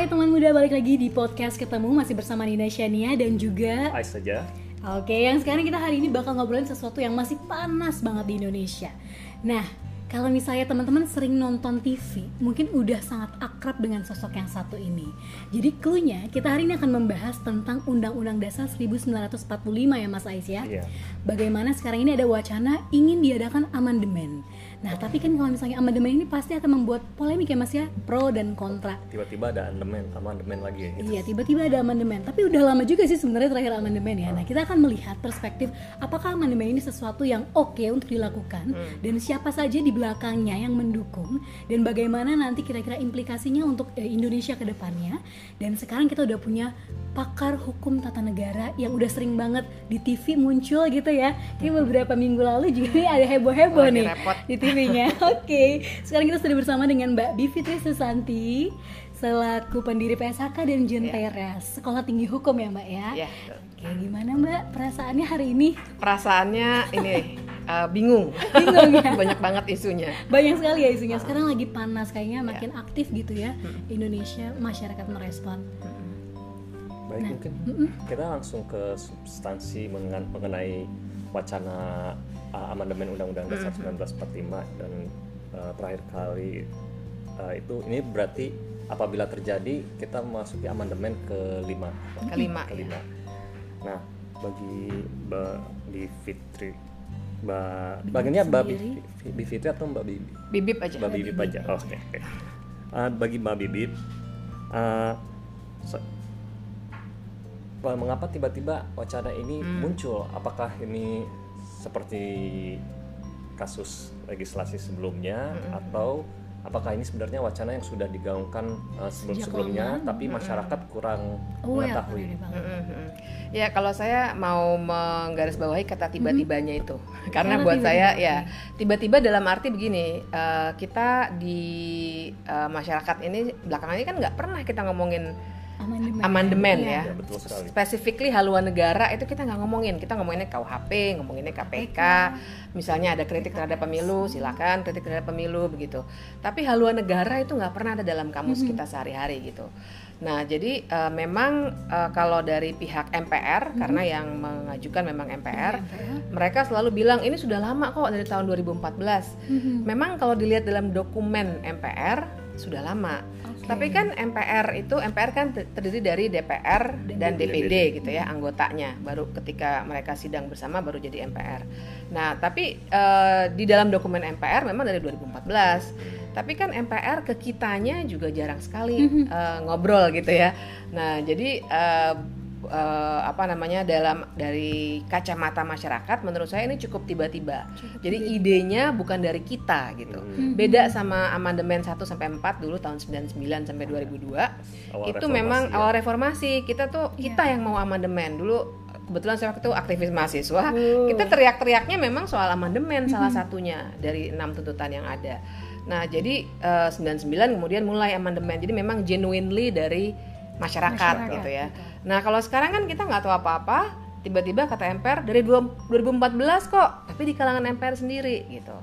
Hai teman muda, balik lagi di podcast ketemu masih bersama Nina Shania dan juga Ais saja. Oke, yang sekarang kita hari ini bakal ngobrolin sesuatu yang masih panas banget di Indonesia. Nah, kalau misalnya teman-teman sering nonton TV, mungkin udah sangat akrab dengan sosok yang satu ini. Jadi clue-nya, kita hari ini akan membahas tentang Undang-Undang Dasar 1945 ya Mas Ais ya. Iya. Bagaimana sekarang ini ada wacana ingin diadakan amandemen. Nah, tapi kan kalau misalnya amandemen ini pasti akan membuat polemik ya Mas ya, pro dan kontra. Tiba-tiba ada amandemen, amandemen lagi ya. Gitu. Iya, tiba-tiba ada amandemen. Tapi udah lama juga sih sebenarnya terakhir amandemen ya. Nah, kita akan melihat perspektif apakah amandemen ini sesuatu yang oke untuk dilakukan dan siapa saja di belakangnya yang mendukung dan bagaimana nanti kira-kira implikasinya untuk eh, Indonesia ke depannya. Dan sekarang kita udah punya pakar hukum tata negara yang udah sering banget di TV muncul gitu ya. Kayak beberapa minggu lalu juga nih ada heboh-heboh nih repot. di TV-nya. Oke, sekarang kita sudah bersama dengan Mbak Bivitri Susanti selaku pendiri PSHK dan Jenteres Sekolah Tinggi Hukum ya Mbak ya. Ya, betul. Oke, gimana Mbak perasaannya hari ini? perasaannya ini eh, bingung. Bingung ya? Banyak banget isunya. Banyak sekali ya isunya. Sekarang lagi panas kayaknya makin aktif gitu ya Indonesia masyarakat merespon. Baik Nah, mungkin kita langsung ke substansi mengen- mengenai wacana uh, amandemen Undang-Undang Dasar 1945 dan uh, terakhir kali uh, itu ini berarti apabila terjadi kita memasuki amandemen kelima. Kelima, ya. Kelima. Nah, bagi Mbak di Fitri Mbak bagiannya Mbak sendiri. Bi- Bi Fitri atau Mbak Bibi? Bibip aja. Mbak Bibip aja. Oh, Oke. Uh, bagi Mbak Bibip, uh, Wah, mengapa tiba-tiba wacana ini Hmm. muncul? Apakah ini seperti kasus legislasi sebelumnya Hmm, atau apakah ini sebenarnya wacana yang sudah digaungkan uh, sebelum-sebelumnya tapi masyarakat kurang Oh ya, mengetahui? banget. Mm, mm, mm. Ya kalau saya mau menggarisbawahi kata tiba-tibanya itu, karena Karena buat saya tiba-tiba, ya tiba-tiba dalam arti begini, eh, kita di eh, masyarakat ini belakangan ini kan nggak pernah kita ngomongin Amandemen. amandemen Iya. ya. Ya, betul sekali. Specifically haluan negara itu kita nggak ngomongin, kita ngomonginnya KUHP, ngomonginnya KPK, misalnya ada kritik terhadap pemilu, silakan kritik terhadap pemilu begitu. Tapi haluan negara itu nggak pernah ada dalam kamus kita sehari-hari gitu. Nah jadi eh, memang eh, kalau dari pihak MPR karena yang mengajukan memang MPR, mereka selalu bilang ini sudah lama kok dari tahun 2014. Mhm. Memang kalau dilihat dalam dokumen MPR sudah lama. Tapi kan MPR itu MPR kan ter- terdiri dari DPR dan DPD gitu ya anggotanya. Baru ketika mereka sidang bersama baru jadi MPR. Nah, tapi eh, di dalam dokumen MPR memang dari 2014. Tapi kan MPR ke kitanya juga jarang sekali eh, ngobrol gitu ya. Nah, jadi eh, eh, apa namanya dalam dari kacamata masyarakat menurut saya ini cukup tiba-tiba. Jadi idenya bukan dari kita gitu. Hmm. Beda sama amandemen 1 sampai 4 dulu tahun 99 sampai 2002. Awal itu reformasi memang ya. awal reformasi. Kita tuh kita yang mau amandemen. Dulu kebetulan saya waktu itu aktivis mahasiswa. Oh. Kita teriak-teriaknya memang soal amandemen salah satunya dari enam tuntutan yang ada. Nah, jadi eh, 99 kemudian mulai amandemen. Jadi memang genuinely dari masyarakat, Masyarakat, gitu ya. betul. Nah, kalau sekarang kan kita nggak tahu apa-apa, tiba-tiba kata MPR dari dua- 2014 kok, tapi di kalangan MPR sendiri gitu.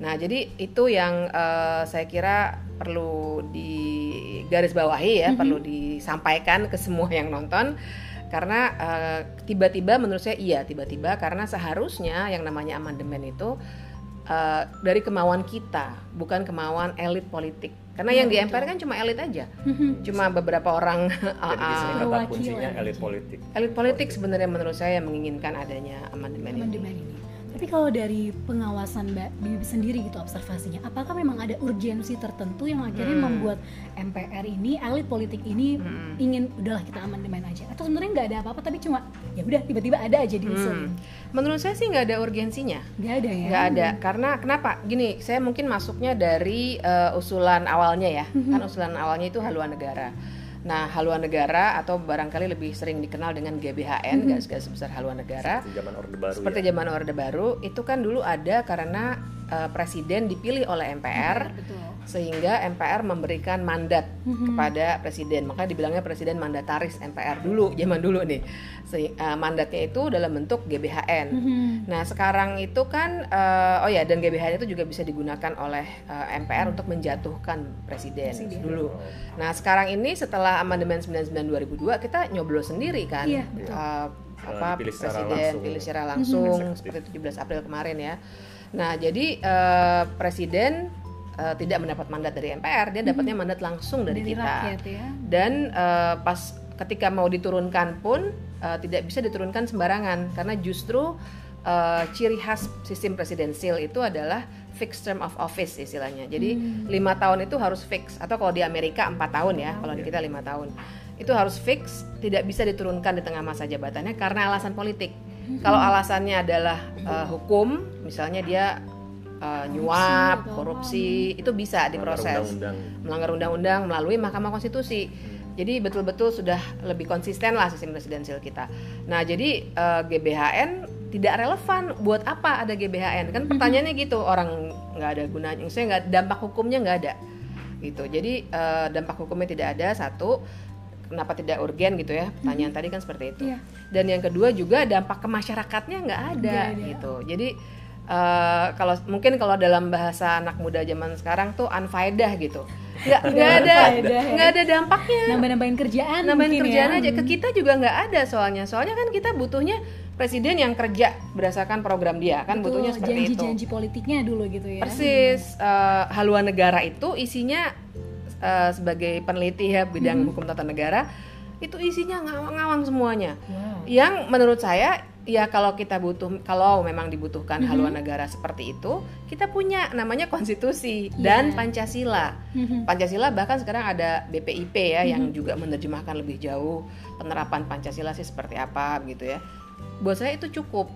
Nah, jadi itu yang eh, saya kira perlu digarisbawahi ya, perlu disampaikan ke semua yang nonton karena eh, tiba-tiba menurut saya iya tiba-tiba karena seharusnya yang namanya amandemen itu eh, dari kemauan kita, bukan kemauan elit politik. Karena yang di MPR kan cuma elit aja, cuma beberapa orang Jadi di sini kata kuncinya elit politik. elit politik sebenarnya menurut saya yang menginginkan adanya amandemen ini. Tapi kalau dari pengawasan Mbak Bibi sendiri gitu observasinya, apakah memang ada urgensi tertentu yang akhirnya Hmm. membuat MPR ini, elit politik ini ingin udahlah kita amandemen aja? Atau sebenarnya nggak ada apa-apa tapi cuma ya udah tiba-tiba ada aja diusulin? Hmm. Menurut saya sih nggak ada urgensinya. Nggak ada ya? nggak ada. Karena kenapa? Gini saya mungkin masuknya dari eh, usulan awalnya ya. Kan usulan awalnya itu haluan negara. Nah haluan negara atau barangkali lebih sering dikenal dengan GBHN garis-garis besar haluan negara. Di zaman Orde Baru seperti ya. zaman Orde Baru itu kan dulu ada karena uh, presiden dipilih oleh MPR, Betul. sehingga MPR memberikan mandat kepada presiden. Makanya dibilangnya presiden mandataris MPR dulu, zaman dulu nih. Se- uh, mandatnya itu dalam bentuk GBHN. Mhm. Nah sekarang itu kan, uh, oh ya dan GBHN itu juga bisa digugakan oleh uh, MPR untuk menjatuhkan presiden, Presiden. dulu. Nah sekarang ini setelah amandemen 99 2002 kita nyoblos sendiri kan, Iya, betul. Uh, apa secara presiden langsung. pilih secara langsung Eksekutif. seperti 17 April kemarin ya. Nah jadi uh, presiden uh, tidak mendapat mandat dari MPR, dia dapatnya mandat langsung dari, Dari kita. rakyat ya. dan eh, pas ketika mau diturunkan pun eh, tidak bisa diturunkan sembarangan. Karena justru eh, ciri khas sistem presidensil itu adalah fixed term of office istilahnya. Jadi lima tahun itu harus fix. Atau kalau di Amerika empat tahun ya kalau di kita lima tahun. Itu harus fix tidak bisa diturunkan di tengah masa jabatannya karena alasan politik kalau alasannya adalah eh, hukum misalnya dia eh, nyuap korupsi itu bisa Melanggar diproses undang-undang. melanggar undang-undang melalui Mahkamah Konstitusi. Jadi betul-betul sudah lebih konsisten lah sistem presidensial kita. Nah jadi eh, GBHN tidak relevan. Buat apa ada GBHN? Kan pertanyaannya gitu orang nggak ada gunanya. Saya nggak dampak hukumnya nggak ada gitu. Jadi eh, dampak hukumnya tidak ada satu. Kenapa tidak urgen gitu ya? Pertanyaan tadi kan seperti itu. Iya. Dan yang kedua juga dampak ke masyarakatnya nggak ada, Nggak ada. gitu. Jadi eh, kalau mungkin kalau dalam bahasa anak muda zaman sekarang tuh unfaedah gitu. Nggak nggak ada ya. nggak ada dampaknya. Nambah-nambahin kerjaan Nambahin mungkin kerjaan ya. aja ke kita juga nggak ada soalnya. Soalnya kan kita butuhnya presiden yang kerja berdasarkan program dia kan Betul, butuhnya seperti itu. janji-janji politiknya dulu gitu ya. Persis eh, haluan negara itu isinya eh, sebagai peneliti ya bidang hukum tata negara itu isinya ngawang-ngawang semuanya. Wow. Yang menurut saya ya kalau kita butuh kalau memang dibutuhkan haluan negara seperti itu, kita punya namanya konstitusi dan Iya. Pancasila. Mhm. Pancasila bahkan sekarang ada BPIP ya yang juga menerjemahkan lebih jauh penerapan Pancasila sih seperti apa gitu ya. Buat saya itu cukup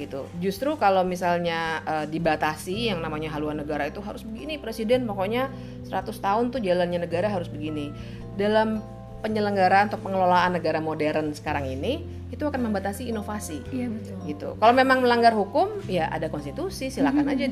gitu. Justru kalau misalnya eh, dibatasi yang namanya haluan negara itu harus begini presiden pokoknya 100 tahun tuh jalannya negara harus begini. Dalam penyelenggaraan atau pengelolaan negara modern sekarang ini itu akan membatasi inovasi Iya betul. gitu. Kalau memang melanggar hukum, ya ada konstitusi, silakan aja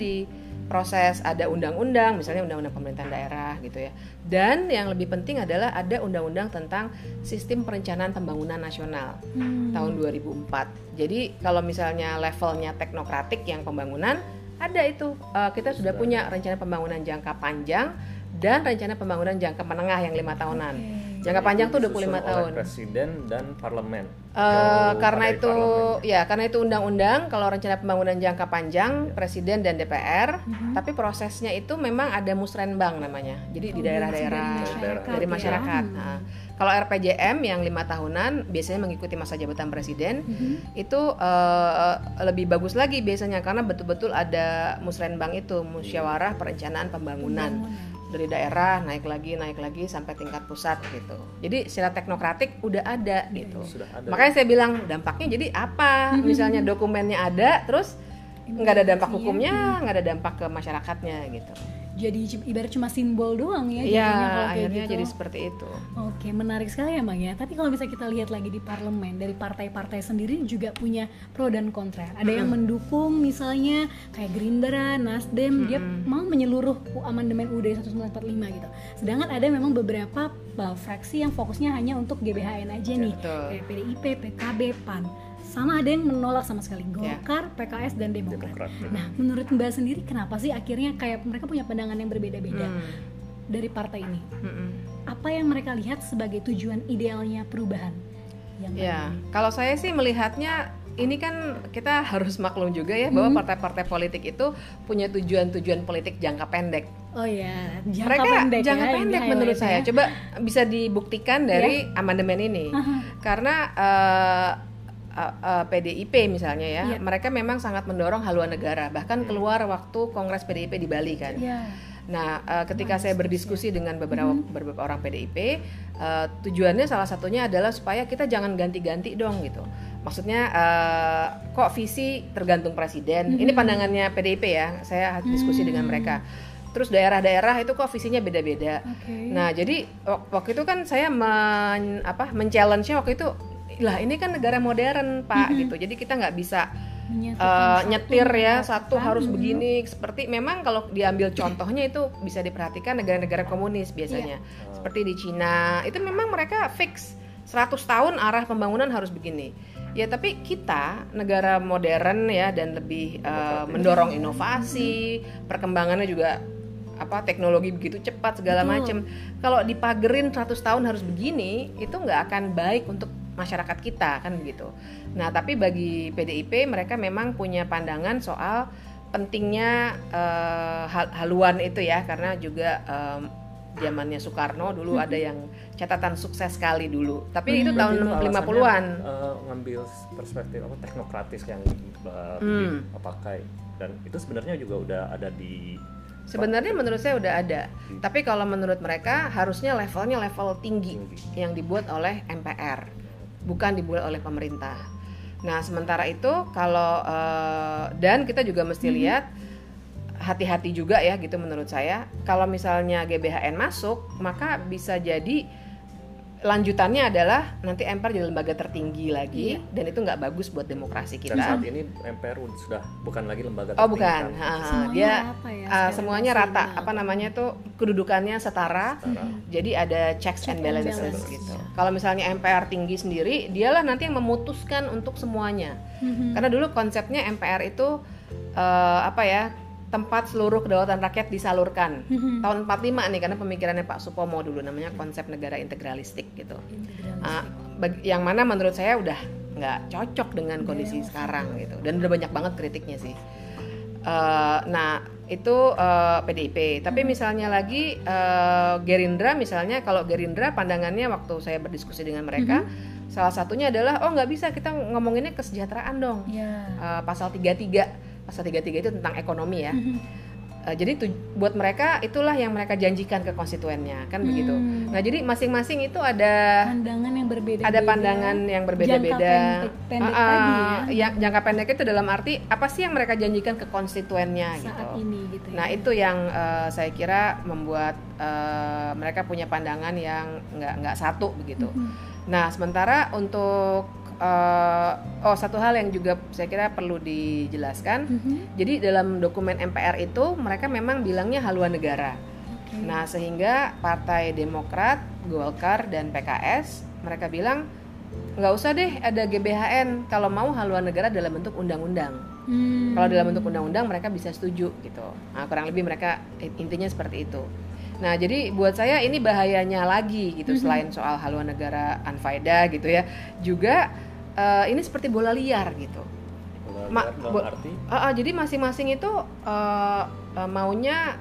diproses. Ada undang-undang, misalnya undang-undang pemerintahan daerah gitu ya. Dan yang lebih penting adalah ada undang-undang tentang sistem perencanaan pembangunan nasional Hmm. tahun 2004. Jadi kalau misalnya levelnya teknokratik yang pembangunan, ada itu Eh, kita sudah punya rencana pembangunan jangka panjang dan rencana pembangunan jangka menengah yang lima tahunan. Jangka panjang tuh 25 Disusun oleh tahun. Presiden dan parlemen. Eh, Kalau karena di itu parlemen. ya karena itu undang-undang kalau rencana pembangunan jangka panjang presiden dan DPR tapi prosesnya itu memang ada musrenbang namanya jadi di Oh, daerah-daerah langsung dari dari masyarakat ya. Nah, kalau RPJM yang lima tahunan biasanya mengikuti masa jabatan presiden Mhm. itu eh, lebih bagus lagi biasanya karena betul-betul ada musrenbang itu musyawarah perencanaan pembangunan dari daerah naik lagi naik lagi sampai tingkat pusat gitu. Jadi secara teknokratik udah ada gitu. Sudah ada. makanya saya bilang dampaknya jadi apa? Misalnya dokumennya ada terus nggak ada dampak hukumnya nggak ada dampak ke masyarakatnya gitu Jadi ibarat cuma simbol doang ya. ya kalau kayak akhirnya gitu. jadi seperti itu Oke, menarik sekali ya Bang ya. Tapi kalau misalnya kita lihat lagi di parlemen, dari partai-partai sendiri juga punya pro dan kontra. Ada yang mendukung misalnya kayak Gerindra, Nasdem, dia mau menyeluruh amandemen UUD 1945 gitu. Sedangkan ada memang beberapa uh, fraksi yang fokusnya hanya untuk GBHN aja nih. betul. Kayak PDIP, PKB, PAN. Sama ada yang menolak sama sekali Golkar, PKS dan Demokrat. Demokrat. Nah, menurut Mbak sendiri kenapa sih akhirnya kayak mereka punya pandangan yang berbeda-beda Hmm. dari partai ini? Mm-mm. apa yang mereka lihat sebagai tujuan idealnya perubahan yang Ya, ini? kalau saya sih melihatnya ini kan kita harus maklum juga ya bahwa Hmm. partai-partai politik itu punya tujuan-tujuan politik jangka pendek. oh ya jangka Mereka pendek jangka ya, pendek ini menurut highlight-nya. saya. Coba bisa dibuktikan dari amandemen ini. Karena eh, PDIP misalnya ya, Iya. mereka memang sangat mendorong haluan negara. Bahkan keluar waktu Kongres PDIP di Bali kan. ya Nah, eh, ketika saya berdiskusi dengan beberapa beberapa orang PDIP, eh, tujuannya salah satunya adalah supaya kita jangan ganti-ganti dong gitu. Maksudnya eh, kok visi tergantung presiden. Ini pandangannya PDIP ya. Saya diskusi dengan mereka. Terus daerah-daerah itu kok visinya beda-beda. oke Nah, jadi wak- waktu itu kan saya men, apa men-challenge-nya waktu itu lah ini kan negara modern, Pak gitu. Jadi kita nggak bisa uh, satu nyetir ya satu harus Mhm. begini. Seperti memang kalau diambil contohnya itu bisa diperhatikan negara-negara komunis biasanya. Iya. seperti di Cina. Itu memang mereka fix. 100 tahun arah pembangunan harus begini. Ya tapi kita negara modern ya dan lebih uh, mendorong inovasi perkembangannya juga apa teknologi begitu cepat segala macam kalau dipagerin 100 tahun harus begini itu nggak akan baik untuk masyarakat kita kan begitu nah tapi bagi PDIP mereka memang punya pandangan soal pentingnya hal- haluan itu ya karena juga em, zamannya Soekarno dulu ada yang catatan sukses sekali dulu. Tapi itu tahun itu alasannya, 50-an eh, ngambil perspektif apa teknokratis yang uh, Hmm. pakai dan itu sebenarnya juga udah ada di Sebenarnya menurut saya udah ada, tapi kalau menurut mereka harusnya levelnya level tinggi Tinggi. yang dibuat oleh MPR, bukan dibuat oleh pemerintah. Nah sementara itu kalau eh, dan kita juga mesti lihat hati-hati juga ya gitu menurut saya. Kalau misalnya GBHN masuk, maka bisa jadi lanjutannya adalah nanti MPR jadi lembaga tertinggi lagi dan itu nggak bagus buat demokrasi kita. dan saat ini MPR sudah bukan lagi lembaga Oh tertinggi bukan, kan? Ha, ha. Semuanya dia rata ya, uh, semuanya rata. ada. Apa namanya tuh kedudukannya setara. Setara. Jadi ada checks Check and and balances balance. gitu. Kalau misalnya MPR tinggi sendiri, dialah nanti yang memutuskan untuk semuanya. Mhm. Karena dulu konsepnya MPR itu uh, apa ya tempat seluruh kedaulatan rakyat disalurkan. Mhm. Tahun 45 nih karena pemikirannya Pak Supomo dulu namanya konsep negara integralistik gitu. Integralistik. Bag- yang mana menurut saya udah nggak cocok dengan kondisi sekarang gitu dan udah banyak banget kritiknya sih Eh, nah itu eh, PDIP tapi misalnya lagi eh, Gerindra misalnya kalau Gerindra pandangannya waktu saya berdiskusi dengan mereka salah satunya adalah oh nggak bisa kita ngomonginnya kesejahteraan dong Ya. Eh, pasal 33 pasal 33 itu tentang ekonomi ya Eh, jadi tu- buat mereka itulah yang mereka janjikan ke konstituennya kan begitu Hmm. nah jadi masing-masing itu ada Pandangan yang berbeda. ada pandangan yang berbeda-beda. Jangka pendek, pendek ah, tadi ya. yang jangka pendek itu dalam arti apa sih yang mereka janjikan ke konstituennya Saat gitu. ini gitu ya. Nah itu yang eh, saya kira membuat eh, mereka punya pandangan yang nggak nggak satu begitu. Mhm. Nah sementara untuk eh, oh satu hal yang juga saya kira perlu dijelaskan. Mhm. Jadi dalam dokumen MPR itu mereka memang bilangnya haluan negara. Oke. Nah, sehingga Partai Demokrat, Golkar, dan PKS mereka bilang nggak usah deh ada GBHN kalau mau haluan negara dalam bentuk undang-undang. Hmm. Kalau dalam bentuk undang-undang mereka bisa setuju gitu. Nah, kurang lebih mereka intinya seperti itu. Nah, jadi buat saya ini bahayanya lagi gitu selain soal haluan negara anfaida gitu ya. Juga eh, ini seperti bola liar gitu. Bola Ma- liar bo- arti Ah, ah, jadi masing-masing itu eh, eh, maunya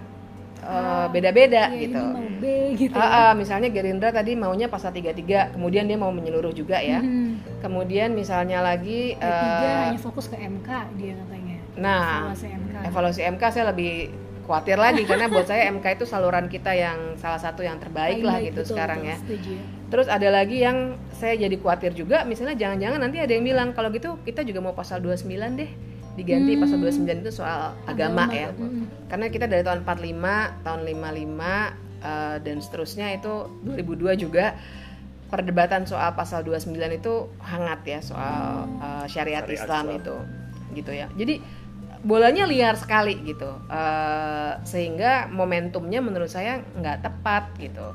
eh, Ah, beda-beda Ya, gitu. Ini mau B gitu. Ah, ah, misalnya Gerindra tadi maunya pasal 33, kemudian dia mau menyeluruh juga ya. Mhm. Kemudian misalnya lagi P3 hanya fokus ke MK dia katanya. nah, Evaluasi MK. evaluasi MK saya lebih khawatir lagi karena buat saya MK itu saluran kita yang salah satu yang terbaik lah gitu betul, sekarang betul, ya. Setuju ya. Terus ada lagi yang saya jadi khawatir juga misalnya jangan-jangan nanti ada yang bilang kalau gitu kita juga mau pasal 29 deh diganti Hmm. pasal 29 itu soal agama, ya. Mhm. karena kita dari tahun 45 tahun 55 eh, dan seterusnya itu 2002 juga perdebatan soal pasal 29 itu hangat ya soal eh, syariat, Syariat Islam, Islam. itu gitu ya jadi bolanya liar sekali gitu Eh, sehingga momentumnya menurut saya nggak tepat gitu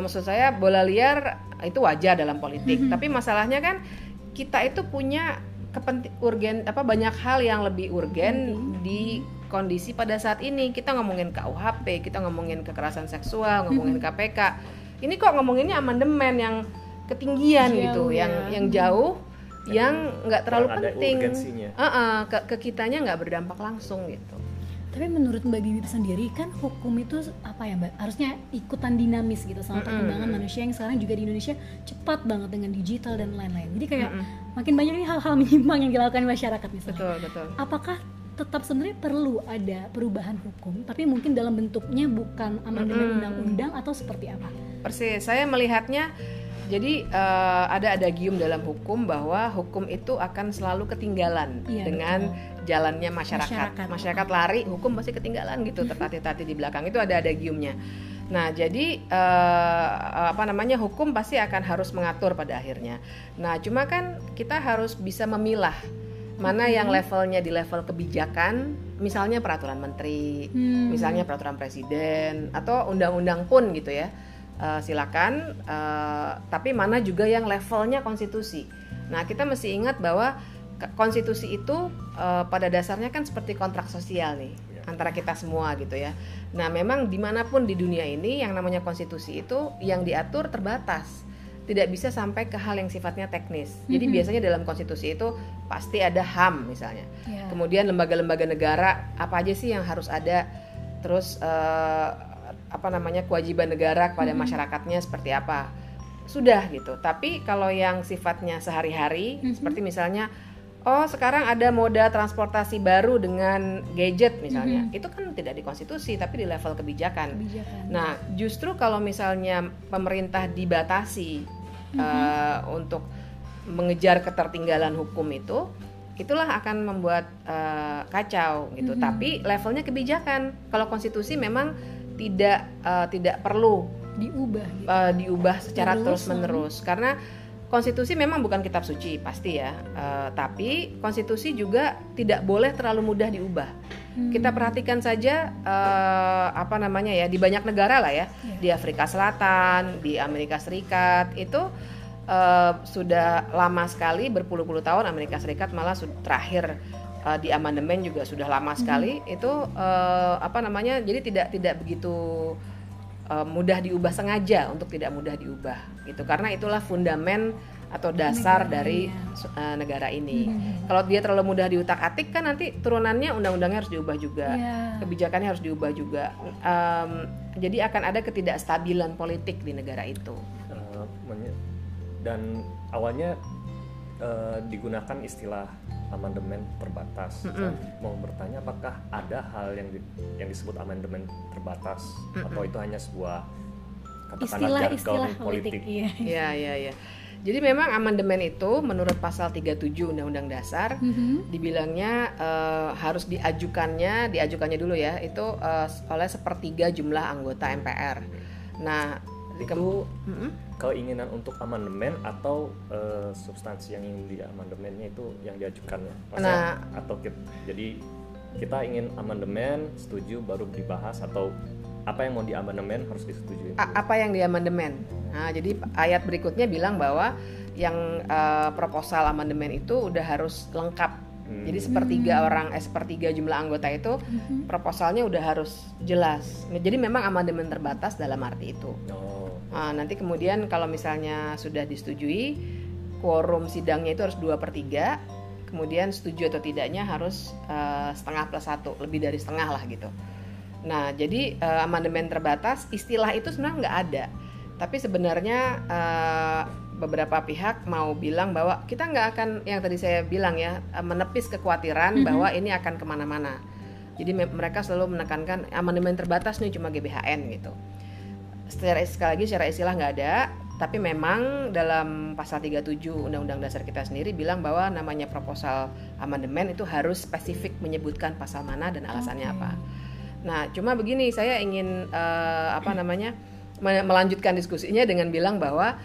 maksud saya bola liar itu wajar dalam politik. Tapi masalahnya kan kita itu punya kepenting urgen apa banyak hal yang lebih urgen di kondisi pada saat ini. Kita ngomongin KUHP kita ngomongin kekerasan seksual ngomongin KPK ini kok ngomonginnya amandemen yang ketinggian Jauh gitu ya. yang yang jauh yang nggak terlalu penting. urgensinya. Uh-uh, ke, ke kitanya nggak berdampak langsung gitu Tapi menurut Mbak Bibi sendiri kan hukum itu apa ya Mbak? Harusnya ikutan dinamis gitu sama perkembangan manusia yang sekarang juga di Indonesia cepat banget dengan digital dan lain-lain. Jadi kayak makin banyak nih hal-hal menyimpang yang dilakukan masyarakat misalnya. betul betul Apakah tetap sebenarnya perlu ada perubahan hukum, tapi mungkin dalam bentuknya bukan amandemen undang-undang atau seperti apa? Persis, saya melihatnya jadi eh, ada adagium dalam hukum bahwa hukum itu akan selalu ketinggalan Iya, dengan jalannya masyarakat. Masyarakat. masyarakat. lari, hukum pasti ketinggalan gitu tertati-tati di belakang itu ada adagiumnya. Nah, jadi eh, apa namanya hukum pasti akan harus mengatur pada akhirnya. Nah, cuma kan kita harus bisa memilah mana yang levelnya di level kebijakan, misalnya peraturan menteri, Hmm. misalnya peraturan presiden atau undang-undang pun gitu ya. Eh, silakan, eh, tapi mana juga yang levelnya konstitusi. Nah, kita mesti ingat bahwa konstitusi itu eh, pada dasarnya kan seperti kontrak sosial nih Ya. antara kita semua gitu ya. Nah, memang di mana pun di dunia ini yang namanya konstitusi itu yang diatur terbatas, tidak bisa sampai ke hal yang sifatnya teknis. Jadi Mhm. biasanya dalam konstitusi itu pasti ada HAM misalnya. Ya. Kemudian lembaga-lembaga negara apa aja sih yang harus ada? Terus eh, apa namanya kewajiban negara kepada masyarakatnya seperti apa? Sudah gitu. Tapi kalau yang sifatnya sehari-hari Mhm. seperti misalnya oh sekarang ada moda transportasi baru dengan gadget misalnya. Mhm. Itu kan tidak di konstitusi tapi di level kebijakan. kebijakan. Nah, justru kalau misalnya pemerintah dibatasi eh, untuk mengejar ketertinggalan hukum itu, itulah akan membuat eh, kacau gitu. Mhm. Tapi levelnya kebijakan. Kalau konstitusi memang tidak eh, tidak perlu diubah gitu. eh, diubah secara Terus, terus menerus karena konstitusi memang bukan kitab suci pasti ya. Eh, tapi konstitusi juga tidak boleh terlalu mudah diubah. Hmm. Kita perhatikan saja eh, apa namanya ya di banyak negara lah ya, Iya. di Afrika Selatan, di Amerika Serikat itu eh, sudah lama sekali berpuluh-puluh tahun Amerika Serikat malah terakhir eh, di amandemen juga sudah lama sekali itu eh, apa namanya jadi tidak tidak begitu eh, mudah diubah sengaja untuk tidak mudah diubah gitu karena itulah fundamen atau dasar Negara, dari eh, negara ini. Mhm. Kalau dia terlalu mudah diutak-atik kan nanti turunannya undang-undangnya harus diubah juga, Iya. kebijakannya harus diubah juga. Em, jadi akan ada ketidakstabilan politik di negara itu. Menye- dan awalnya eh, digunakan istilah amandemen terbatas. Saya mau bertanya apakah ada hal yang di- yang disebut amandemen terbatas atau itu hanya sebuah katakanlah istilah-istilah jargon politik, politik. iya. Iya, iya, iya. Jadi memang amandemen itu menurut pasal 37 Undang-Undang Dasar Mhm. dibilangnya eh, harus diajukannya, diajukannya dulu ya, itu eh, oleh sepertiga jumlah anggota MPR. Nah, Itu keinginan untuk amandemen atau eh, substansi yang ingin di amandemennya itu yang diajukannya. Maksudnya, atau kit- jadi kita ingin amandemen, setuju baru dibahas atau apa yang mau di amandemen harus disetujui. A- apa yang di amandemen. Nah, jadi ayat berikutnya bilang bahwa yang eh, proposal amandemen itu udah harus lengkap. Hmm. Jadi sepertiga orang, eh, sepertiga jumlah anggota itu Mhm. proposalnya udah harus jelas. Nah, Jadi memang amandemen terbatas dalam arti itu. Oh, Nah, nanti kemudian kalau misalnya sudah disetujui, quorum sidangnya itu harus dua per tiga. Kemudian setuju atau tidaknya harus eh, setengah plus satu, lebih dari setengah lah gitu. Nah, jadi eh, amandemen terbatas istilah itu sebenarnya nggak ada. Tapi sebenarnya eh, beberapa pihak mau bilang bahwa kita nggak akan yang tadi saya bilang ya menepis kekhawatiran bahwa ini akan ke mana-mana. Jadi me- mereka selalu menekankan amandemen terbatas nih cuma GBHN gitu. Secara sekali lagi secara istilah nggak ada, tapi memang dalam pasal 37 Undang-Undang Dasar kita sendiri bilang bahwa namanya proposal amandemen itu harus spesifik menyebutkan pasal mana dan alasannya Oke. apa. Nah, cuma begini, saya ingin eh, apa namanya me- melanjutkan diskusinya dengan bilang bahwa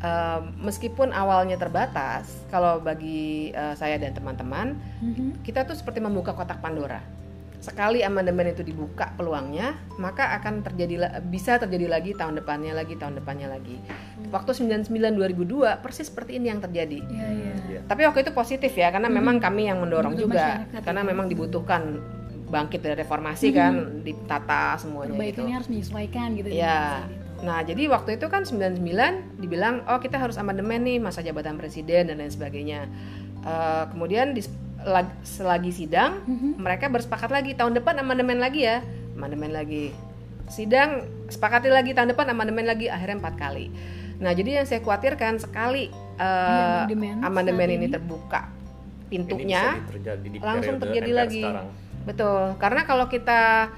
eh, meskipun awalnya terbatas, kalau bagi eh, saya dan teman-teman, Mhm. kita tuh seperti membuka kotak Pandora. Sekali amandemen itu dibuka peluangnya, maka akan terjadi bisa terjadi lagi tahun depannya lagi, tahun depannya lagi. Waktu 99 2002 persis seperti ini yang terjadi. Iya, iya. iya. Tapi waktu itu positif ya, karena memang kami yang mendorong Untuk juga, karena ya. memang dibutuhkan bangkit dari reformasi kan, ditata semuanya gitu. Perbaikannya harus menyesuaikan gitu. Ya. masa gitu. Nah, jadi waktu itu kan 99 dibilang oh kita harus amandemen nih masa jabatan presiden dan lain sebagainya. Eh, kemudian di, lag- selagi sidang Mhm. mereka bersepakat lagi tahun depan amandemen lagi ya, amandemen lagi. Sidang sepakati lagi tahun depan amandemen lagi akhirnya empat kali. Nah, jadi yang saya khawatirkan sekali eh, amandemen amandemen ini ini. terbuka Ini pintunya terjadi di langsung terjadi MPR lagi. sekarang. Betul, karena kalau kita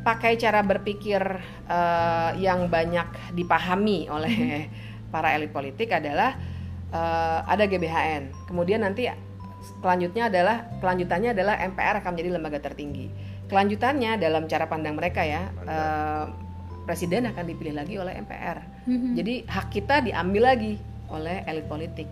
pakai cara berpikir eh, yang banyak dipahami oleh para elit politik adalah eh, ada GBHN, kemudian nanti kelanjutnya adalah kelanjutannya adalah MPR akan menjadi lembaga tertinggi. Kelanjutannya dalam cara pandang mereka ya, eh, presiden akan dipilih lagi oleh MPR. Mhm. Jadi hak kita diambil lagi oleh elit politik.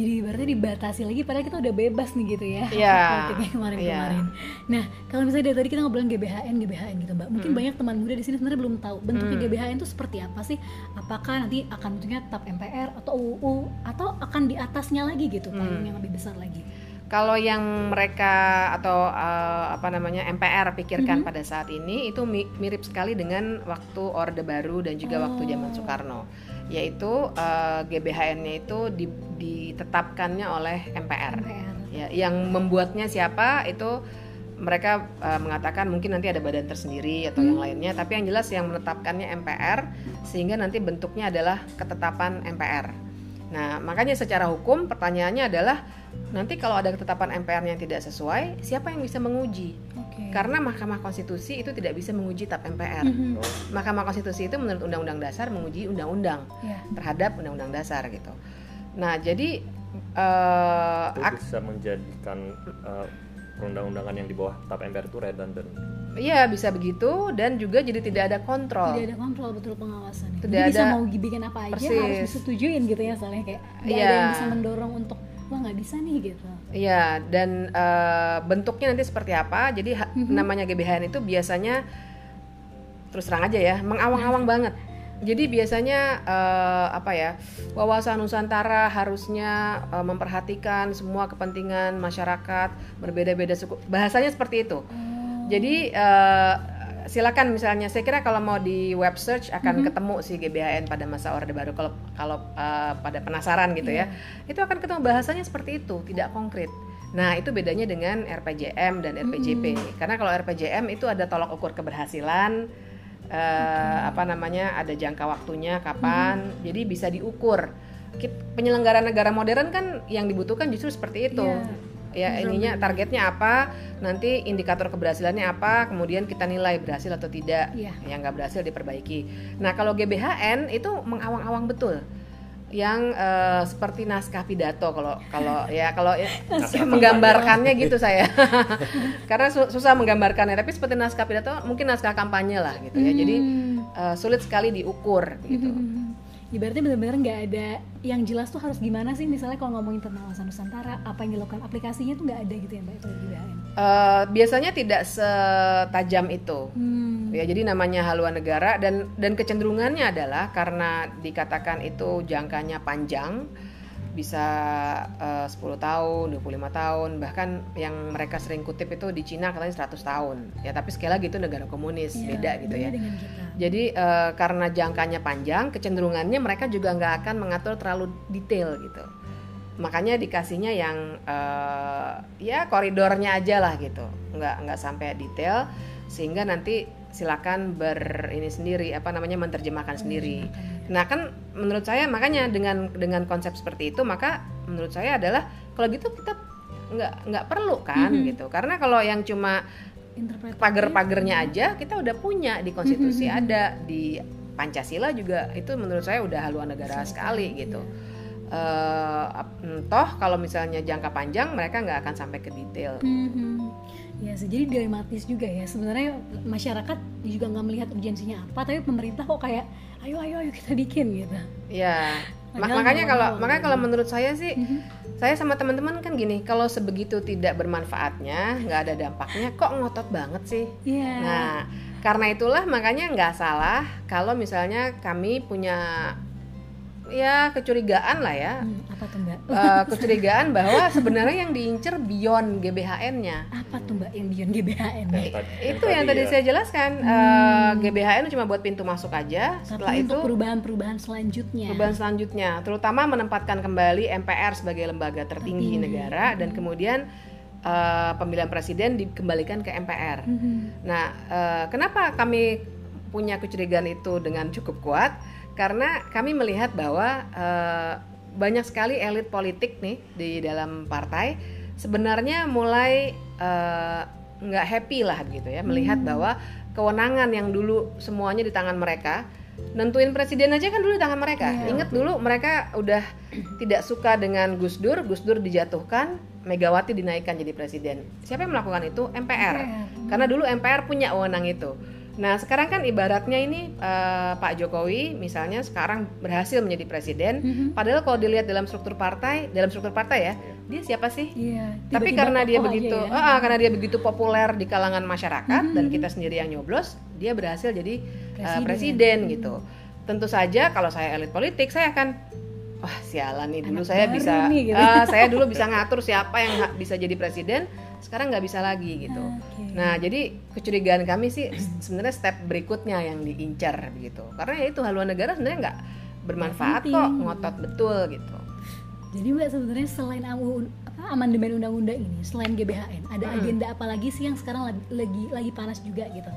Jadi berarti dibatasi lagi padahal kita udah bebas nih gitu ya Iya. politiknya kemarin-kemarin. Iya. Nah kalau misalnya dari tadi kita ngobrolin GBHN GBHN gitu mbak, mungkin banyak teman muda di sini sebenarnya belum tahu bentuknya GBHN itu seperti apa sih? Apakah nanti akan bentuknya tetap MPR atau UU atau akan di atasnya lagi gitu payung yang lebih besar lagi? Kalau yang mereka atau eh, apa namanya MPR pikirkan pada saat ini itu mi- mirip sekali dengan waktu Orde Baru dan juga waktu zaman Soekarno, yaitu eh, GBHN-nya itu di- ditetapkannya oleh MPR. MPR. Ya, yang membuatnya siapa itu mereka eh, mengatakan mungkin nanti ada badan tersendiri atau yang lainnya, tapi yang jelas yang menetapkannya MPR sehingga nanti bentuknya adalah ketetapan MPR. Nah, makanya secara hukum pertanyaannya adalah nanti kalau ada ketetapan MPR yang tidak sesuai, siapa yang bisa menguji? Karena Mahkamah Konstitusi itu tidak bisa menguji tap MPR. Mhm. Oh, Mahkamah Konstitusi itu menurut Undang-Undang Dasar menguji undang-undang Ya. terhadap Undang-Undang Dasar gitu. Nah, jadi eh, itu bisa menjadikan uh, perundang-undangan yang di bawah tap MPR itu redundant. Iya bisa begitu dan juga jadi tidak ada kontrol. Tidak ada kontrol betul pengawasan. Tidak Jadi bisa ada- mau bikin apa aja Persis. harus disetujuin gitu ya soalnya kayak nggak ada Iya. yang bisa mendorong untuk wah nggak bisa nih gitu. Iya dan eh, bentuknya nanti seperti apa? Jadi Mhm. namanya GBHN itu biasanya terus terang aja ya mengawang-awang banget. Jadi biasanya eh, apa ya wawasan Nusantara harusnya eh, memperhatikan semua kepentingan masyarakat berbeda-beda suku. Bahasanya seperti itu. Jadi eh, silakan misalnya saya kira kalau mau di web search akan ketemu si GBHN pada masa Orde Baru kalau kalau eh, pada penasaran gitu ya. Itu akan ketemu bahasanya seperti itu, tidak konkret. Nah, itu bedanya dengan RPJM dan RPJP. Karena kalau RPJM itu ada tolak ukur keberhasilan eh, apa namanya? ada jangka waktunya kapan. Jadi bisa diukur. Penyelenggara negara modern kan yang dibutuhkan justru seperti itu Iya. Ya ininya targetnya apa nanti indikator keberhasilannya apa kemudian kita nilai berhasil atau tidak. Iya. yang nggak berhasil diperbaiki. Nah kalau GBHN itu mengawang-awang betul. Yang eh, seperti naskah pidato kalau kalau ya kalau ya, menggambarkannya gitu saya. Karena su- susah menggambarkannya tapi seperti naskah pidato mungkin naskah kampanye lah gitu ya. Jadi Hmm. eh, sulit sekali diukur gitu. Ya berarti benar-benar nggak ada yang jelas tuh harus gimana sih misalnya kalau ngomongin tentang wawasan Nusantara apa yang dilakukan aplikasinya tuh nggak ada gitu ya mbak itu. Eh, biasanya tidak setajam itu Hmm. Ya, jadi namanya haluan negara dan dan kecenderungannya adalah karena dikatakan itu jangkanya panjang bisa eh, 10 tahun, 25 tahun, bahkan yang mereka sering kutip itu di Cina katanya 100 tahun. Ya, tapi sekali lagi itu negara komunis, Iya, beda gitu ya. dengan kita. Jadi eh, karena jangkanya panjang, kecenderungannya mereka juga nggak akan mengatur terlalu detail gitu. Makanya dikasihnya yang eh, ya koridornya aja lah gitu, nggak nggak sampai detail sehingga nanti silakan ber ini sendiri apa namanya menerjemahkan sendiri. Nah kan menurut saya makanya dengan dengan konsep seperti itu maka menurut saya adalah kalau gitu kita nggak nggak perlu kan Mhm. gitu karena kalau yang cuma pagar-pagarnya aja kita udah punya di konstitusi Mhm. ada di Pancasila juga itu menurut saya udah haluan negara sekali gitu Eh, ap- mm, toh kalau misalnya jangka panjang mereka nggak akan sampai ke detail Mhm. Ya jadi dilematis juga ya. Sebenarnya masyarakat juga nggak melihat urgensinya apa, tapi pemerintah kok kayak ayo ayo ayo kita bikin gitu. ya Ma- Padahal makanya kalau makanya kalau menurut saya sih Mhm. saya sama teman-teman kan gini kalau sebegitu tidak bermanfaatnya nggak ada dampaknya kok ngotot banget sih Iya. Nah, karena itulah makanya nggak salah kalau misalnya kami punya ya kecurigaan lah ya, Hmm, apa tuh mbak? Eh, kecurigaan bahwa sebenarnya yang diincer beyond GBHN-nya. Apa tuh mbak yang Beyond GBHN? Yang tadi- Itu yang yang tadi ya. saya jelaskan. eh, GBHN cuma buat pintu masuk aja. Setelah Tapi itu untuk perubahan-perubahan selanjutnya. perubahan selanjutnya, terutama menempatkan kembali MPR sebagai lembaga tertinggi Tertinggi. negara dan kemudian eh, pemilihan presiden dikembalikan ke MPR. Mhm. Nah, eh, kenapa kami punya kecurigaan itu dengan cukup kuat? Karena kami melihat bahwa eh, banyak sekali elit politik nih di dalam partai sebenarnya mulai eh, nggak happy lah gitu ya melihat bahwa kewenangan yang dulu semuanya di tangan mereka nentuin presiden aja kan dulu di tangan mereka. Iya. Ingat dulu mereka udah tidak suka dengan Gus Dur, Gus Dur dijatuhkan, Megawati dinaikkan jadi presiden. Siapa yang melakukan itu? MPR. MPR. Karena dulu MPR punya wewenang itu. Nah sekarang kan ibaratnya ini eh, Pak Jokowi misalnya sekarang berhasil menjadi presiden, Mhm. padahal kalau dilihat dalam struktur partai, dalam struktur partai ya, dia siapa sih? Iya. Tapi tiba-tiba karena dia begitu, ya. ah, karena dia begitu populer di kalangan masyarakat dan Mhm. kita sendiri yang nyoblos, dia berhasil jadi uh, Presiden. presiden, gitu. Tentu saja kalau saya elit politik, saya akan wah sialan nih dulu Anak saya bisa, nih, gitu. ah, saya dulu bisa ngatur siapa yang bisa jadi presiden, sekarang nggak bisa lagi gitu. Oke. Nah jadi kecurigaan kami sih sebenarnya step berikutnya yang diincar begitu, karena ya itu haluan negara sebenarnya nggak bermanfaat Penting. kok, ngotot betul gitu. Jadi mbak sebenarnya selain AU apa, amandemen undang-undang ini, selain GBHN, ada Hmm. agenda apa lagi sih yang sekarang lagi lagi, lagi panas juga gitu?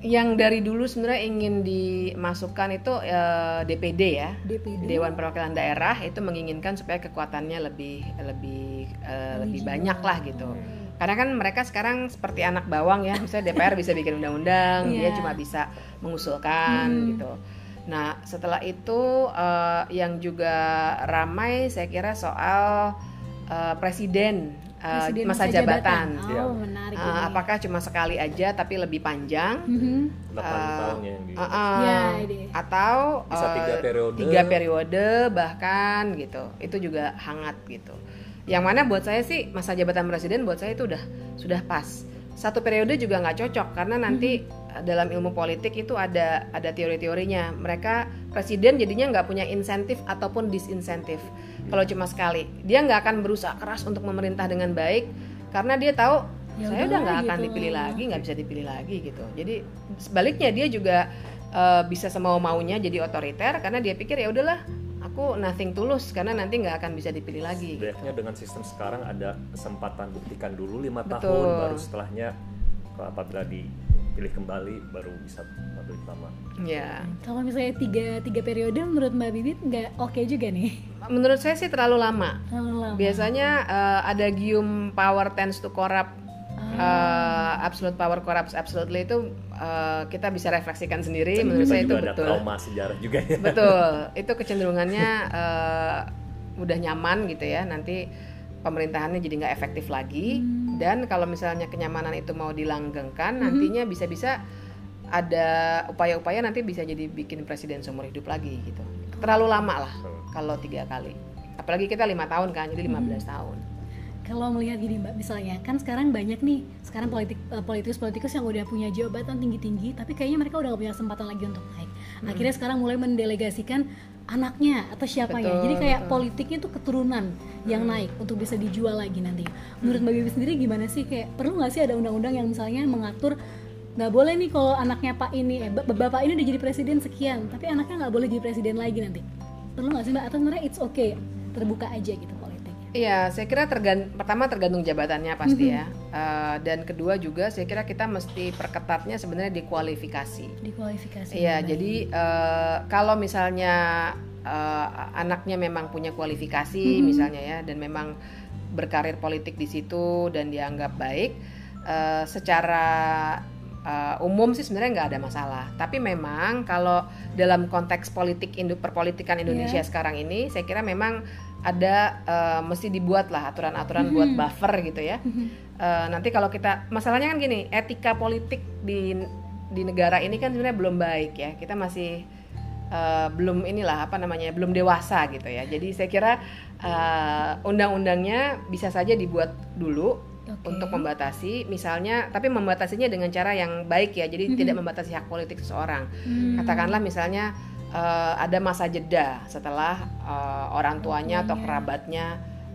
Yang dari dulu sebenarnya ingin dimasukkan itu eh, DPD ya DPD. Dewan Perwakilan Daerah itu menginginkan supaya kekuatannya lebih lebih eh, lebih Lebih banyak lah gitu karena kan mereka sekarang seperti anak bawang ya misalnya DPR bisa bikin undang-undang dia Iya. cuma bisa mengusulkan Hmm. gitu nah setelah itu eh, yang juga ramai saya kira soal eh, presiden, eh, Presiden masa, jabatan, Oh, Iya. menarik Eh, ini. apakah cuma sekali aja tapi lebih panjang 8 Mhm. Eh, tahun ya Uh, uh, Ya, ide. atau Bisa uh, tiga periode. tiga periode bahkan gitu itu juga hangat gitu yang mana buat saya sih masa jabatan presiden buat saya itu udah sudah pas satu periode juga nggak cocok karena nanti uh, dalam ilmu politik itu ada ada teori-teorinya mereka presiden jadinya nggak punya insentif ataupun disinsentif kalau cuma sekali. Dia nggak akan berusaha keras untuk memerintah dengan baik karena dia tahu Ya saya udah nggak udahlah akan gitu. dipilih lagi nggak bisa dipilih lagi gitu. Jadi sebaliknya dia juga uh, bisa semau maunya jadi otoriter karena dia pikir ya udahlah aku nothing tulus karena nanti nggak akan bisa dipilih lagi Sebenarnya dengan sistem sekarang ada kesempatan buktikan dulu lima tahun baru setelahnya kalau apabila dipilih kembali baru bisa lebih lama. ya Kalau misalnya tiga tiga periode menurut Mbak Bibit nggak oke juga nih. menurut saya sih terlalu lama. Terlalu lama. biasanya uh, ada gium power tends to corrupt uh, absolute power corrupts absolutely itu uh, kita bisa refleksikan sendiri. Menurut saya itu juga ada betul. trauma sejarah juga ya. betul. Itu kecenderungannya eh, udah nyaman gitu ya. Nanti pemerintahannya jadi nggak efektif lagi dan kalau misalnya kenyamanan itu mau dilanggengkan nantinya bisa-bisa ada upaya-upaya nanti bisa jadi bikin presiden seumur hidup lagi gitu. Terlalu lama lah kalau tiga kali. Apalagi kita lima tahun kan jadi 15 tahun. Kalau melihat gini Mbak, misalnya kan sekarang banyak nih sekarang politik eh, politikus-politikus yang udah punya jabatan tinggi-tinggi, tapi kayaknya mereka udah gak punya kesempatan lagi untuk naik. Akhirnya sekarang mulai mendelegasikan anaknya atau siapanya. Betul, Jadi kayak betul. politiknya tuh keturunan yang naik untuk bisa dijual lagi nanti. Menurut Mbak Bibi sendiri gimana sih kayak perlu nggak sih ada undang-undang yang misalnya mengatur nggak boleh nih kalau anaknya Pak ini eh, bap- bapak ini udah jadi presiden sekian, tapi anaknya nggak boleh jadi presiden lagi nanti. Perlu nggak sih Mbak? Atau sebenarnya it's okay terbuka aja gitu? Iya, saya kira tergan pertama tergantung jabatannya pasti ya, Eh, dan kedua juga saya kira kita mesti perketatnya sebenarnya di kualifikasi. Dikualifikasi. Iya, Baik. jadi eh, kalau misalnya eh, anaknya memang punya kualifikasi Mhm. misalnya ya, dan memang berkarir politik di situ dan dianggap baik, eh, secara eh, umum sih sebenarnya nggak ada masalah. Tapi memang kalau dalam konteks politik Indo perpolitikan Indonesia Iya. sekarang ini, saya kira memang ada eh, mesti dibuat lah aturan-aturan buat Mhm. buffer gitu ya. Eh, nanti kalau kita masalahnya kan gini, etika politik di di negara ini kan sebenarnya belum baik ya. Kita masih eh, belum inilah apa namanya, belum dewasa gitu ya. Jadi saya kira eh, undang-undangnya bisa saja dibuat dulu Oke. untuk membatasi, misalnya, tapi membatasinya dengan cara yang baik ya. Jadi tidak membatasi hak politik seseorang. Hmm. Katakanlah misalnya eh, ada masa jeda setelah eh, orang tuanya atau tuanya. kerabatnya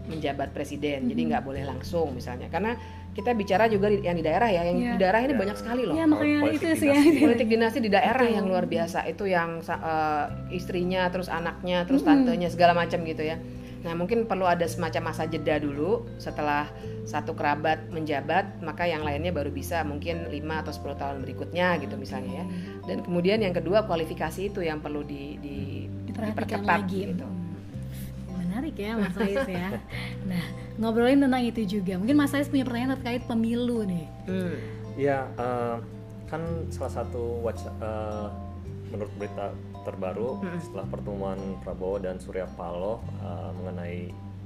menjabat presiden, jadi nggak boleh langsung misalnya, karena kita bicara juga di, yang di daerah ya, yang Iya. di daerah ini Ya. banyak sekali loh. Makanya Politik itu sih ya. dinasti. Politik dinasti di daerah yang luar biasa itu yang eh, istrinya, terus anaknya, terus Mm-mm. tantenya segala macam gitu ya. Nah mungkin perlu ada semacam masa jeda dulu setelah satu kerabat menjabat, maka yang lainnya baru bisa mungkin 5 atau 10 tahun berikutnya gitu misalnya ya. Dan kemudian yang kedua kualifikasi itu yang perlu di, di- diperhatikan diperketat lagi. gitu. Hmm. Menarik ya Mas Rais ya. Nah, ngobrolin tentang itu juga. Mungkin Mas Rais punya pertanyaan terkait pemilu nih. Hmm. Ya, eh, kan salah satu eh, menurut berita terbaru Mm-mm. setelah pertemuan Prabowo dan Surya Paloh eh, mengenai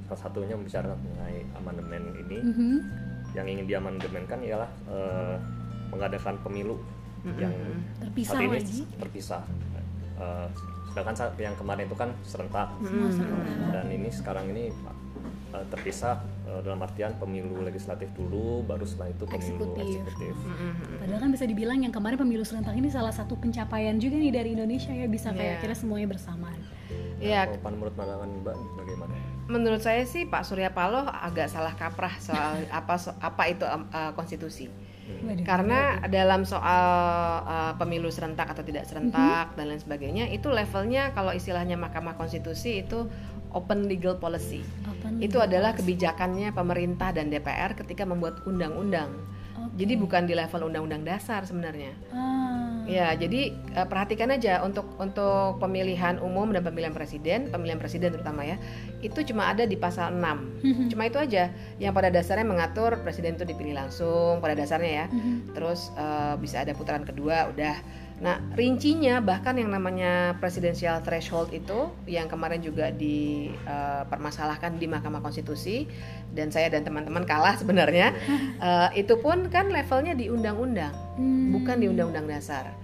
salah satunya membicarakan mengenai amandemen ini, Mhm. yang ingin diamandemenkan ialah eh, mengadakan pemilu yang Terpisah saat ini lagi. terpisah. Eh, sedangkan saat yang kemarin itu kan serentak serentak. dan ini sekarang ini eh, terpisah dalam artian pemilu legislatif dulu, baru setelah itu pemilu Eksekutif. eksekutif. Padahal kan bisa dibilang yang kemarin pemilu serentak ini salah satu pencapaian juga nih dari Indonesia ya bisa kayak Iya. kira semuanya bersamaan. Iya, Kalau pan menurut pandangan Mbak bagaimana? menurut saya sih Pak Surya Paloh agak salah kaprah soal apa so- apa itu uh, konstitusi. Waduh. Karena dalam soal uh, pemilu serentak atau tidak serentak dan lain sebagainya itu levelnya kalau istilahnya Mahkamah Konstitusi itu open legal policy. Open Itu legal adalah policy. kebijakannya pemerintah dan DPR ketika membuat undang-undang. Oke. Jadi bukan di level undang-undang dasar sebenarnya. Ah. Ya, jadi eh, perhatikan aja untuk untuk pemilihan umum dan pemilihan presiden, pemilihan presiden terutama ya, itu cuma ada di pasal 6. Cuma itu aja yang pada dasarnya mengatur presiden itu dipilih langsung pada dasarnya ya. Mhm. Terus eh, bisa ada putaran kedua udah. Nah, rincinya bahkan yang namanya presidential threshold itu yang kemarin juga dipermasalahkan di Mahkamah Konstitusi dan saya dan teman-teman kalah sebenarnya. Eh, itu pun kan levelnya di undang-undang Hmm. bukan di undang-undang dasar.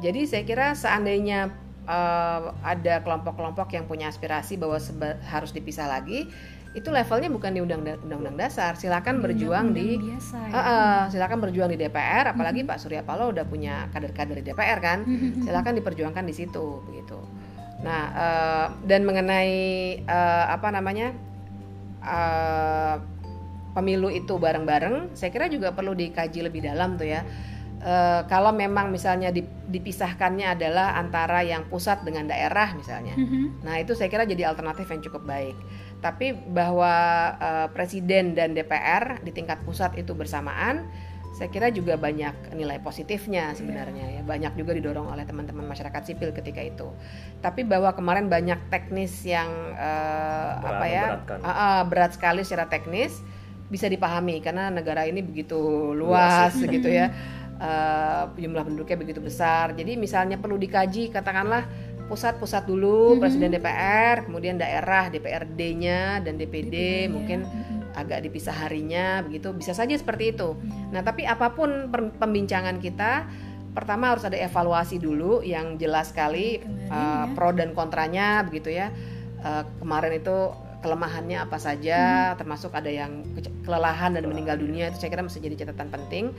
Jadi saya kira seandainya eh, ada kelompok-kelompok yang punya aspirasi bahwa harus dipisah lagi, itu levelnya bukan di undang- undang-undang dasar. Silakan berjuang di biasa ya. Eh, eh, silakan berjuang di DPR, apalagi Pak Surya Paloh udah punya kader-kader di DPR kan, silakan diperjuangkan di situ begitu. Nah eh, dan mengenai eh, apa namanya eh, pemilu itu bareng-bareng, saya kira juga perlu dikaji lebih dalam tuh ya. Eh, kalau memang misalnya dip- dipisahkannya adalah antara yang pusat dengan daerah misalnya, Mhm. Nah, itu saya kira jadi alternatif yang cukup baik. Tapi bahwa eh, presiden dan DPR di tingkat pusat itu bersamaan, saya kira juga banyak nilai positifnya sebenarnya ya. Banyak juga didorong oleh teman-teman masyarakat sipil ketika itu. Tapi bahwa kemarin banyak teknis yang eh, Berat- apa ya? ah, ah, berat sekali secara teknis bisa dipahami karena negara ini begitu luas gitu ya. Eh, jumlah penduduknya begitu besar. Jadi misalnya perlu dikaji katakanlah pusat-pusat dulu presiden DPR, kemudian daerah DPRD-nya dan DPD mungkin agak dipisah harinya begitu. Bisa saja seperti itu. Nah, tapi apa pun pembincangan kita pertama harus ada evaluasi dulu yang jelas sekali Kemarin uh, ya. pro dan kontranya begitu ya. Uh, kemarin itu kelemahannya apa saja, termasuk ada yang kelelahan dan meninggal dunia itu saya kira mesti jadi catatan penting.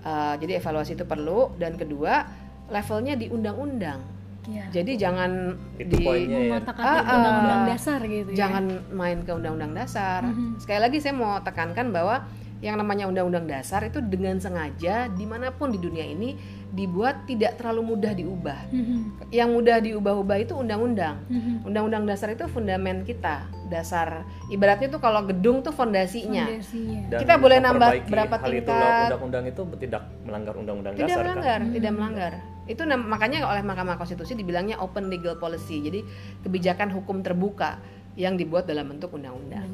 Uh, jadi evaluasi itu perlu dan kedua levelnya di undang-undang. Iya. Jadi jangan Itu di ya. Mengotak-atik Ah, ah. undang-undang dasar gitu ya. jangan main ke undang-undang dasar. Mhm. Sekali lagi saya mau tekankan bahwa yang namanya undang-undang dasar itu dengan sengaja di mana pun di dunia ini dibuat tidak terlalu mudah diubah. Mhm. Yang mudah diubah-ubah itu undang-undang. Mhm. Undang-undang dasar itu fundamen kita, dasar ibaratnya tuh kalau gedung tuh fondasinya. Fondasinya. Dan Kita boleh nambah berapa hal itu tingkat. lewat undang-undang itu tidak melanggar undang-undang Tidak dasar melanggar, kan? tidak melanggar. Itu nam- makanya oleh Mahkamah Konstitusi dibilangnya open legal policy. Jadi kebijakan hukum terbuka yang dibuat dalam bentuk undang-undang.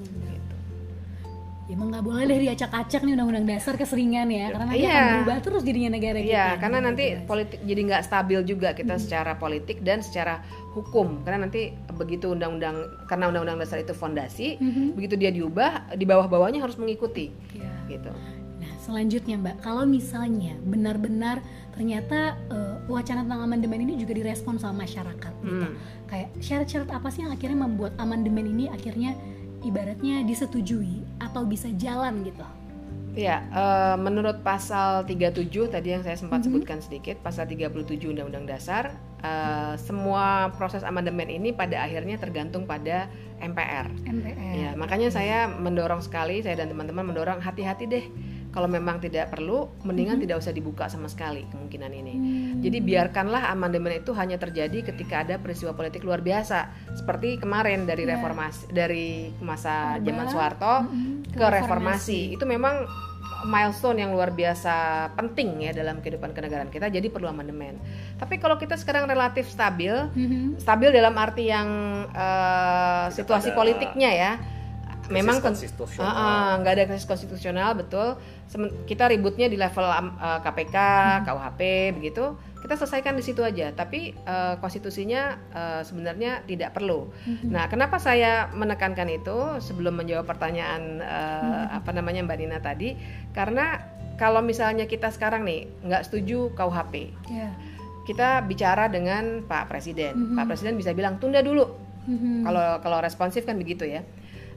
Gitu. Ya emang nggak boleh deh diacak-acak nih undang-undang dasar keseringan ya, karena nanti Iya. akan berubah terus jadinya negara kita. Iya, karena Gitu, nanti jelas. politik jadi nggak stabil juga kita secara politik dan secara hukum. Karena nanti begitu undang-undang karena undang-undang dasar itu fondasi, Mhm. begitu dia diubah, di bawah-bawahnya harus mengikuti. Iya. Gitu. Nah, selanjutnya Mbak, kalau misalnya benar-benar ternyata eh, wacana tentang amandemen ini juga direspon sama masyarakat gitu. Hmm. Kayak syarat-syarat apa sih yang akhirnya membuat amandemen ini akhirnya ibaratnya disetujui atau bisa jalan gitu. Ya, eh, menurut pasal 37 tadi yang saya sempat Mhm. sebutkan sedikit, pasal 37 Undang-Undang Dasar, eh, semua proses amandemen ini pada akhirnya tergantung pada MPR. MPR. Ya, makanya saya mendorong sekali, saya dan teman-teman mendorong hati-hati deh. Kalau memang tidak perlu, mendingan tidak usah dibuka sama sekali kemungkinan ini. Hmm. Jadi biarkanlah amandemen itu hanya terjadi ketika ada peristiwa politik luar biasa, seperti kemarin dari Ya. reformasi, dari masa Orba, zaman Soeharto mm-mm, ke reformasi. Itu memang milestone yang luar biasa penting ya dalam kehidupan kenegaraan kita. Jadi perlu amandemen. Tapi kalau kita sekarang relatif stabil, Mhm. stabil dalam arti yang Tidak situasi ada politiknya ya memang kon- konstitusional. Ah, nggak ada krisis konstitusional betul Semen- kita ributnya di level am- eh, KPK KUHP begitu kita selesaikan di situ aja tapi eh, konstitusinya eh, sebenarnya tidak perlu nah kenapa saya menekankan itu sebelum menjawab pertanyaan eh, apa namanya Mbak Nina tadi karena kalau misalnya kita sekarang nih nggak setuju KUHP, Ya. kita bicara dengan Pak Presiden. Mhm. Pak Presiden bisa bilang tunda dulu. Kalau kalau responsif kan begitu ya.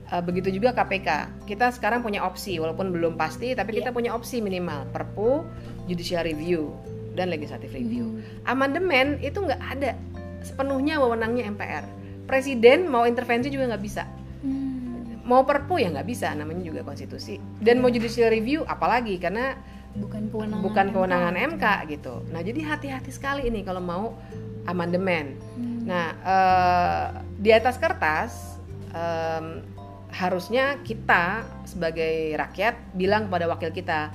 Eh, begitu juga KPK. Kita sekarang punya opsi walaupun belum pasti tapi kita punya opsi minimal Perpu, judicial review dan legislative review. Amandemen itu nggak ada sepenuhnya wewenangnya MPR. Presiden mau intervensi juga nggak bisa. Hmm. Mau Perpu ya nggak bisa namanya juga konstitusi. Dan mau judicial review apalagi karena bukan kewenangan bukan kewenangan MK. MK gitu. Nah, jadi hati-hati sekali ini kalau mau amandemen. Hmm. Nah, eh, di atas kertas em, harusnya kita sebagai rakyat bilang kepada wakil kita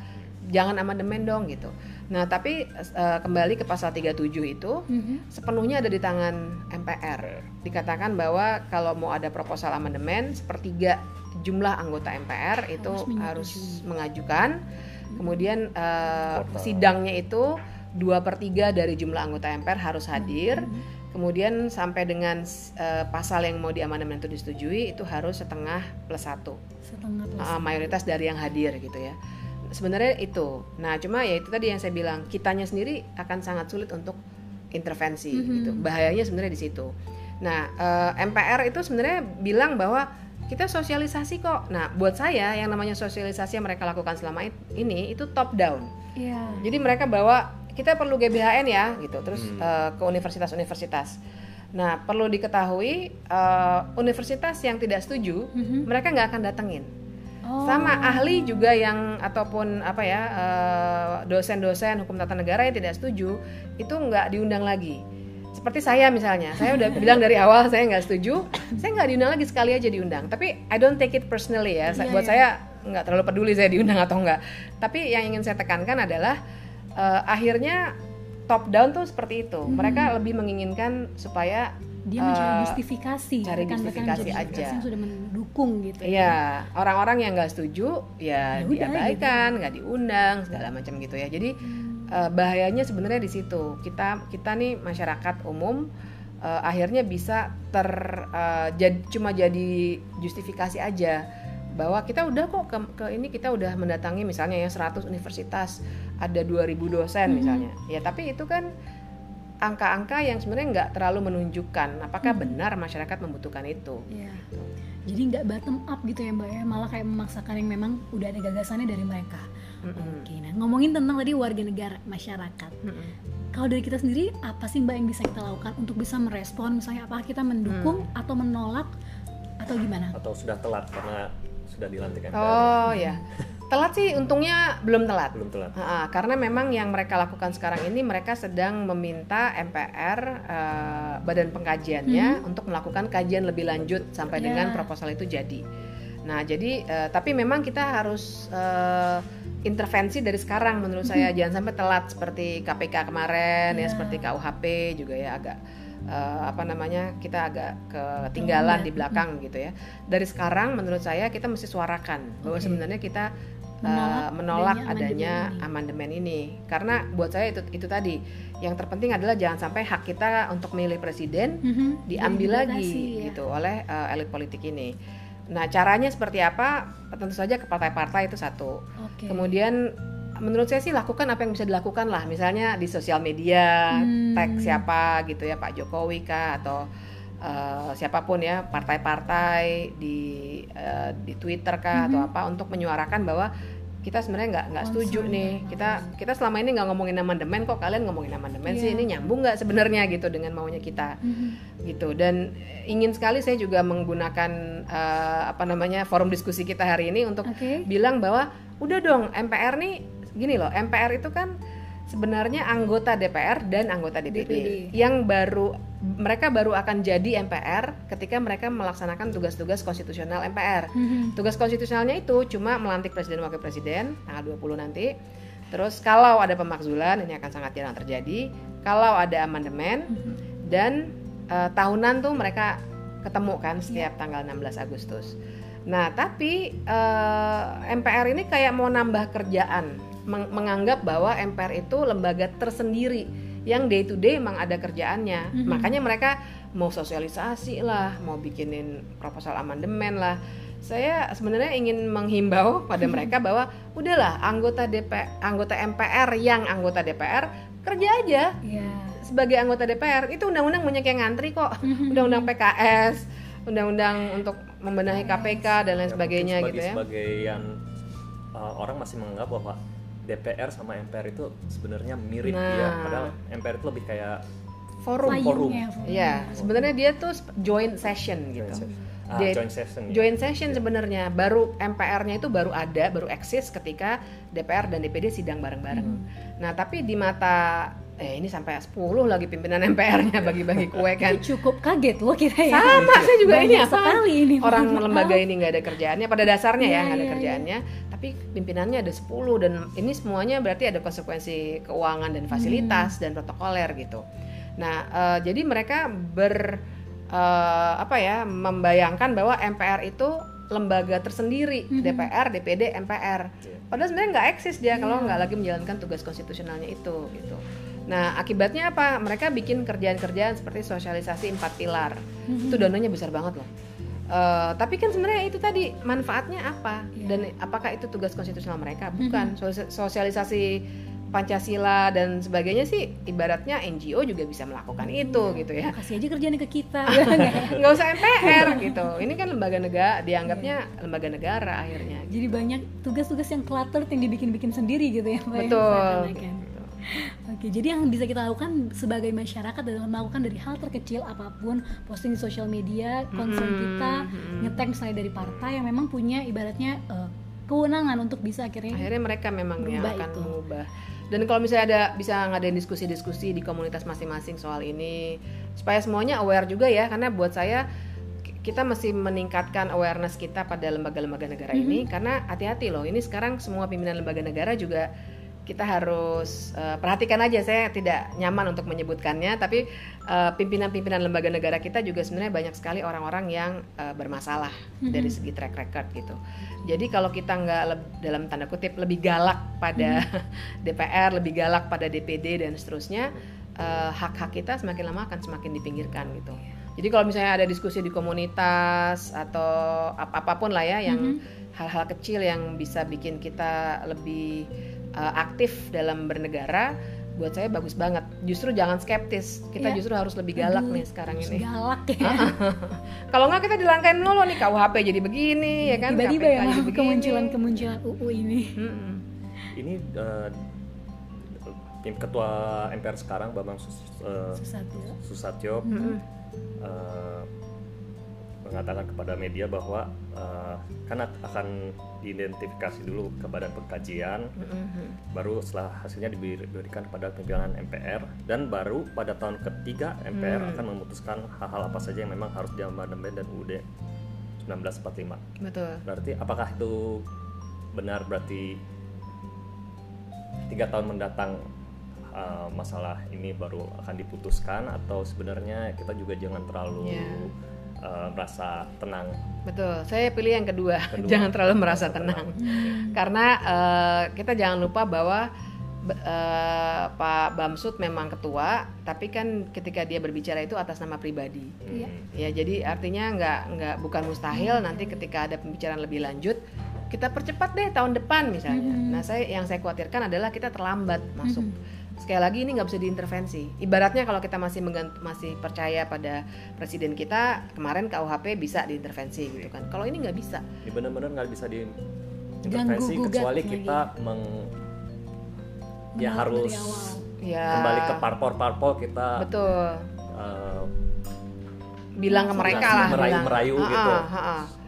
jangan amandemen dong gitu. Nah, tapi eh, kembali ke pasal 37 itu Mhm. sepenuhnya ada di tangan MPR. Dikatakan bahwa kalau mau ada proposal amandemen sepertiga jumlah anggota MPR itu Harus harus mengajukan. Kemudian Total. sidangnya itu dua per tiga dari jumlah anggota MPR harus hadir. Kemudian sampai dengan eh, pasal yang mau diamandemen itu disetujui itu harus setengah plus satu setengah plus uh, mayoritas dari yang hadir gitu ya. Sebenarnya itu. Nah, cuma ya itu tadi yang saya bilang, kitanya sendiri akan sangat sulit untuk intervensi Mhm. gitu. Bahayanya sebenarnya di situ. Nah, eh, MPR itu sebenarnya bilang bahwa kita sosialisasi kok. Nah, buat saya yang namanya sosialisasi yang mereka lakukan selama ini itu top down. Iya. Jadi mereka bawa kita perlu GBHN ya gitu, terus Hmm. eh, ke universitas-universitas. Nah, perlu diketahui eh, universitas yang tidak setuju, Mhm. mereka nggak akan datengin Oh. sama ahli juga yang ataupun apa ya eh, dosen-dosen hukum tata negara yang tidak setuju itu nggak diundang lagi seperti saya misalnya saya udah bilang dari awal saya nggak setuju saya nggak diundang lagi sekali aja diundang tapi I don't take it personally ya Iya, buat iya. saya nggak terlalu peduli saya diundang atau enggak tapi yang ingin saya tekankan adalah eh, akhirnya top down tuh seperti itu mereka lebih menginginkan supaya dia mencari eh, justifikasi cari justifikasi aja. yang sudah mendukung gitu ya. Iya, orang-orang yang nggak setuju ya, Ya diabaikan, nggak diundang segala macam gitu ya. Jadi eh, bahayanya sebenarnya di situ. Kita kita nih masyarakat umum eh, akhirnya bisa ter eh, jad- cuma jadi justifikasi aja bahwa kita udah kok ke, ke ini kita udah mendatangi misalnya ya 100 universitas ada 2000 dosen misalnya. Ya tapi itu kan angka-angka yang sebenarnya nggak terlalu menunjukkan apakah benar masyarakat membutuhkan itu. Iya. Jadi nggak bottom up gitu ya mbak ya, malah kayak memaksakan yang memang udah ada gagasannya dari mereka. Mm-mm. Oke, nah ngomongin tentang tadi warga negara masyarakat. Mm-mm. Kalau dari kita sendiri apa sih mbak yang bisa kita lakukan untuk bisa merespon misalnya apakah kita mendukung Hmm. atau menolak atau gimana? atau sudah telat karena sudah dilantik MPR Oh ya, telat sih untungnya belum telat. belum telat Ha-ha, karena memang yang mereka lakukan sekarang ini mereka sedang meminta MPR eh, badan pengkajiannya untuk melakukan kajian lebih lanjut sampai Ya. dengan proposal itu jadi. Nah jadi eh, tapi memang kita harus eh, intervensi dari sekarang menurut saya jangan sampai telat seperti KPK kemarin ya Ya. seperti KUHP juga ya agak eh, apa namanya kita agak ketinggalan di belakang gitu ya. Dari sekarang menurut saya kita mesti suarakan bahwa sebenarnya kita uh, Menolak menolak adanya adanya amandemen ini. ini karena buat saya itu itu tadi yang terpenting adalah jangan sampai hak kita untuk memilih presiden Mhm. diambil Dibatasi, lagi ya. gitu oleh uh, elit politik ini. Nah caranya seperti apa? Tentu saja ke partai-partai itu satu. Oke. Kemudian menurut saya sih lakukan apa yang bisa dilakukan lah, misalnya di sosial media, Hmm. tag siapa gitu ya Pak Jokowi kah atau uh, siapa pun ya partai-partai di uh, di Twitter kah atau Mhm. apa untuk menyuarakan bahwa kita sebenarnya nggak nggak setuju nih dan kita kita selama ini nggak ngomongin amandemen kok kalian ngomongin amandemen sih Iya. ini nyambung nggak sebenarnya gitu dengan maunya kita Mhm. gitu dan ingin sekali saya juga menggunakan eh, apa namanya forum diskusi kita hari ini untuk Oke. bilang bahwa udah dong MPR nih gini loh MPR itu kan sebenarnya anggota DPR dan anggota DPD, DPD. yang baru mereka baru akan jadi MPR ketika mereka melaksanakan tugas-tugas konstitusional MPR Mhm. tugas konstitusionalnya itu cuma melantik presiden wakil presiden tanggal 20 nanti terus kalau ada pemakzulan ini akan sangat jarang terjadi kalau ada amandemen Mhm. dan eh, tahunan tuh mereka ketemu kan setiap tanggal 16 Agustus. Nah, tapi eh, MPR ini kayak mau nambah kerjaan, menganggap bahwa MPR itu lembaga tersendiri yang day to day emang ada kerjaannya. Mhm. Makanya mereka mau sosialisasi lah, mau bikinin proposal amandemen lah. saya sebenarnya ingin menghimbau pada mereka bahwa udahlah anggota DP anggota MPR yang anggota DPR kerja aja Iya. sebagai anggota DPR itu undang-undang banyak yang ngantri kok undang-undang PKS undang-undang untuk membenahi KPK dan lain Ya, sebagainya mungkin gitu ya sebagian uh, orang masih menganggap bahwa DPR sama MPR itu sebenarnya mirip Nah. ya padahal MPR itu lebih kayak forum forum. forum. Iya, sebenarnya dia tuh joint session gitu. joint session. Ah, Dia- joint session ya. Joint session sebenarnya baru MPR-nya itu baru ada, baru eksis ketika DPR dan DPD sidang bareng-bareng. Hmm. Nah, tapi di mata eh ini sampai 10 lagi pimpinan MPR-nya bagi-bagi kue kan. Cukup kaget loh kita ya. Sama, saya juga Banyak ini apa? sekali ini. Orang Mohon lembaga ini nggak ada kerjaannya pada dasarnya ya Iya, nggak ada iya, kerjaannya, tapi pimpinannya ada 10 dan ini semuanya berarti ada konsekuensi keuangan dan fasilitas dan protokoler gitu. Nah, eh, jadi mereka ber eh, apa ya membayangkan bahwa MPR itu lembaga tersendiri DPR, DPD, MPR. Iya. Padahal sebenarnya nggak eksis dia kalau nggak lagi menjalankan tugas konstitusionalnya itu gitu. Nah akibatnya apa? Mereka bikin kerjaan-kerjaan seperti sosialisasi empat pilar. Itu dananya besar banget loh. Eh, tapi kan sebenarnya itu tadi manfaatnya apa dan apakah itu tugas konstitusional mereka? Bukan Sosi- sosialisasi Pancasila dan sebagainya sih ibaratnya NGO juga bisa melakukan itu gitu ya Kasih aja kerjaan ke kita. ya nggak ya? usah MPR gitu ini kan lembaga negara dianggapnya lembaga negara akhirnya Jadi banyak tugas-tugas yang cluttered yang dibikin-bikin sendiri gitu ya, Mbak. Betul. Seakan-akan. Oke, jadi yang bisa kita lakukan sebagai masyarakat adalah melakukan dari hal terkecil apa pun, posting di sosial media, concern kita, ngetek misalnya dari partai yang memang punya ibaratnya eh, kewenangan untuk bisa akhirnya akhirnya mereka memang yang akan itu. mengubah. Dan kalau misalnya ada bisa ngadain diskusi-diskusi di komunitas masing-masing soal ini supaya semuanya aware juga ya karena buat saya ki- kita mesti meningkatkan awareness kita pada lembaga-lembaga negara ini karena hati-hati loh ini sekarang semua pimpinan lembaga negara juga kita harus eh, perhatikan aja. Saya tidak nyaman untuk menyebutkannya tapi eh, pimpinan-pimpinan lembaga negara kita juga sebenarnya banyak sekali orang-orang yang eh, bermasalah dari segi track record gitu. Jadi kalau kita nggak dalam tanda kutip lebih galak pada DPR lebih galak pada DPD dan seterusnya hak-hak kita semakin lama akan semakin dipinggirkan gitu. Jadi kalau misalnya ada diskusi di komunitas atau ap- apa pun lah ya yang hal-hal kecil yang bisa bikin kita lebih uh, aktif dalam bernegara buat saya bagus banget justru jangan skeptis kita Iya. justru harus lebih galak Aduh, nih sekarang ini galak ya. kalau nggak kita dilangkain dulu nih KUHP jadi begini ya kan Tiba-tiba ya kemunculan-kemunculan UU ini. Mm-mm. ini uh, tim ketua MPR sekarang Bambang Sus- uh, Susatyo. Susatyo Mm-mm. uh, mengatakan kepada media bahwa uh, kan akan diidentifikasi dulu ke badan pengkajian Mm-mm. baru setelah hasilnya diberi- diberikan kepada pimpinan MPR dan baru pada tahun ketiga MPR Hmm. akan memutuskan hal-hal apa saja yang memang harus diamandemen dan UUD 1945 betul berarti apakah itu benar berarti tiga tahun mendatang uh, masalah ini baru akan diputuskan atau sebenarnya kita juga jangan terlalu Ya. Uh, merasa tenang. Betul. Saya pilih yang kedua, Kedua. jangan terlalu merasa tenang. karena eh, kita jangan lupa bahwa eh, Pak Bamsud memang ketua tapi kan ketika dia berbicara itu atas nama pribadi. Iya. ya jadi artinya nggak nggak bukan mustahil nanti ketika ada pembicaraan lebih lanjut kita percepat deh tahun depan misalnya. Nah saya yang saya khawatirkan adalah kita terlambat masuk sekali lagi ini nggak bisa diintervensi. Ibaratnya kalau kita masih masih percaya pada presiden kita kemarin KUHP bisa diintervensi gitu kan. Kalau ini nggak bisa. Ini benar-benar nggak bisa diintervensi Ganggu gugat kecuali lagi. kita meng ya harus ya. kembali ke parpol-parpol kita betul. uh, bilang ke mereka lah Merayu- bilang. merayu "Ah, gitu."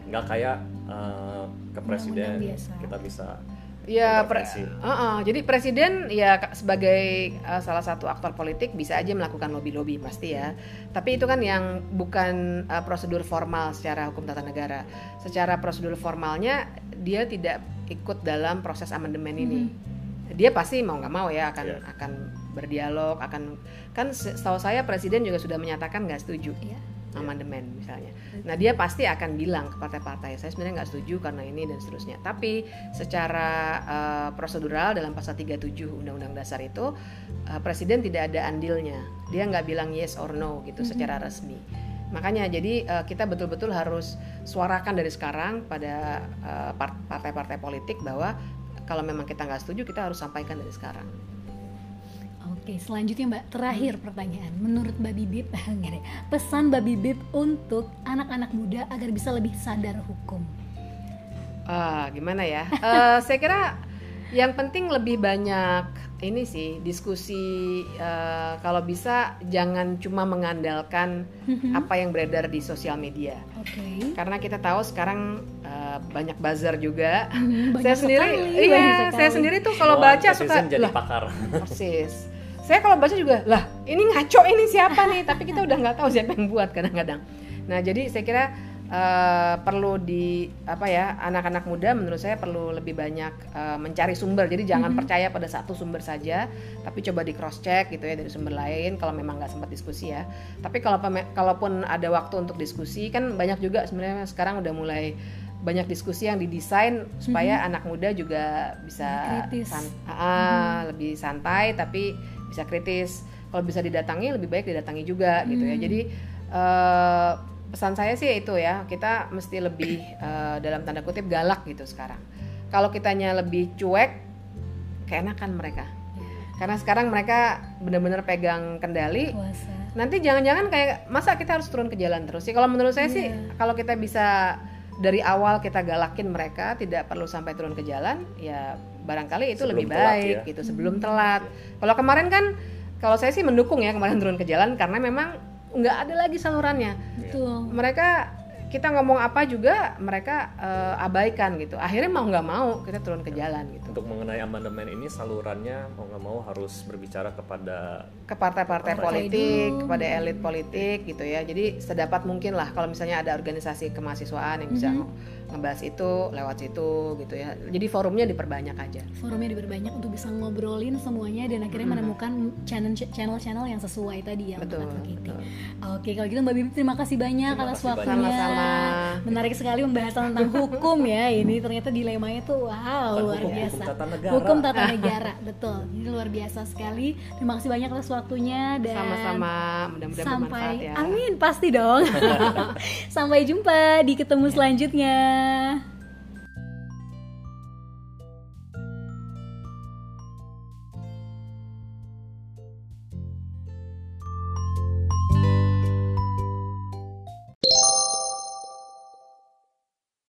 nggak kayak uh, ke presiden kita bisa Ya, pre- intervensi. uh-uh. jadi presiden ya sebagai uh, salah satu aktor politik bisa aja melakukan lobby-lobby pasti ya. Tapi itu kan yang bukan uh, prosedur formal secara hukum tata negara. Secara prosedur formalnya dia tidak ikut dalam proses amandemen ini. Dia pasti mau nggak mau ya akan Iya. akan berdialog, akan kan se- setahu saya presiden juga sudah menyatakan nggak setuju Iya. Amandemen misalnya. Nah dia pasti akan bilang ke partai-partai saya sebenarnya nggak setuju karena ini dan seterusnya. Tapi secara uh, prosedural dalam pasal 37 Undang-Undang Dasar itu uh, presiden tidak ada andilnya. Dia nggak bilang yes or no gitu secara resmi. makanya jadi uh, kita betul-betul harus suarakan dari sekarang pada uh, partai-partai politik bahwa kalau memang kita nggak setuju kita harus sampaikan dari sekarang Oke, selanjutnya Mbak, terakhir pertanyaan. Menurut Mbak Bibip, pesan Mbak Bibip untuk anak-anak muda agar bisa lebih sadar hukum. Ah, gimana ya? uh, saya kira yang penting lebih banyak ini sih diskusi uh, kalau bisa jangan cuma mengandalkan mm-hmm. apa yang beredar di sosial media. Oke. Okay. Karena kita tahu sekarang uh, banyak buzzer juga. Mm, saya sendiri, sekali, iya, saya sendiri tuh kalau baca suka jadi lah, pakar. Persis saya kalau baca juga lah ini ngaco ini siapa nih tapi kita udah nggak tahu siapa yang buat kadang-kadang nah jadi saya kira uh, perlu di apa ya anak-anak muda menurut saya perlu lebih banyak uh, mencari sumber jadi jangan mm -hmm. percaya pada satu sumber saja tapi coba di cross check gitu ya dari sumber lain kalau memang nggak sempat diskusi ya tapi kalau kalaupun ada waktu untuk diskusi kan banyak juga sebenarnya sekarang udah mulai banyak diskusi yang didesain supaya mm -hmm. anak muda juga bisa san uh, mm -hmm. lebih santai tapi bisa kritis kalau bisa didatangi lebih baik didatangi juga hmm. gitu ya hmm. jadi uh, pesan saya sih itu ya kita mesti lebih uh, dalam tanda kutip galak gitu sekarang kalau kitanya lebih cuek keenakan mereka karena sekarang mereka benar-benar pegang kendali Puasa. nanti jangan-jangan kayak masa kita harus turun ke jalan terus sih kalau menurut saya yeah. sih iya. kalau kita bisa dari awal kita galakin mereka tidak perlu sampai turun ke jalan ya barangkali itu sebelum lebih baik ya. gitu sebelum telat. Kalau kemarin kan kalau saya sih mendukung ya kemarin turun ke jalan karena memang nggak ada lagi salurannya. Betul. Mereka kita ngomong apa juga mereka uh, abaikan gitu. Akhirnya mau nggak mau kita turun ke jalan gitu. Untuk mengenai amandemen ini salurannya mau nggak mau harus berbicara kepada ke partai-partai politik, itu. kepada elit politik gitu ya. Jadi sedapat mungkin lah kalau misalnya ada organisasi kemahasiswaan yang bisa mm -hmm ngebahas itu lewat situ gitu ya. Jadi forumnya diperbanyak aja. Forumnya diperbanyak untuk bisa ngobrolin semuanya dan akhirnya hmm. menemukan channel channel channel yang sesuai tadi ya betul, betul. oke kalau gitu mbak Bibi terima kasih banyak terima atas waktunya. Sama-sama. Menarik sekali membahas tentang hukum ya. Ini ternyata dilemanya tuh wow Bukan luar hukum, biasa. hukum tata negara, hukum tata negara betul. Ini luar biasa sekali. Terima kasih banyak atas waktunya dan sama-sama. Mudah-mudahan sampai ya. amin pasti dong. Sampai jumpa di ketemu selanjutnya Dadah.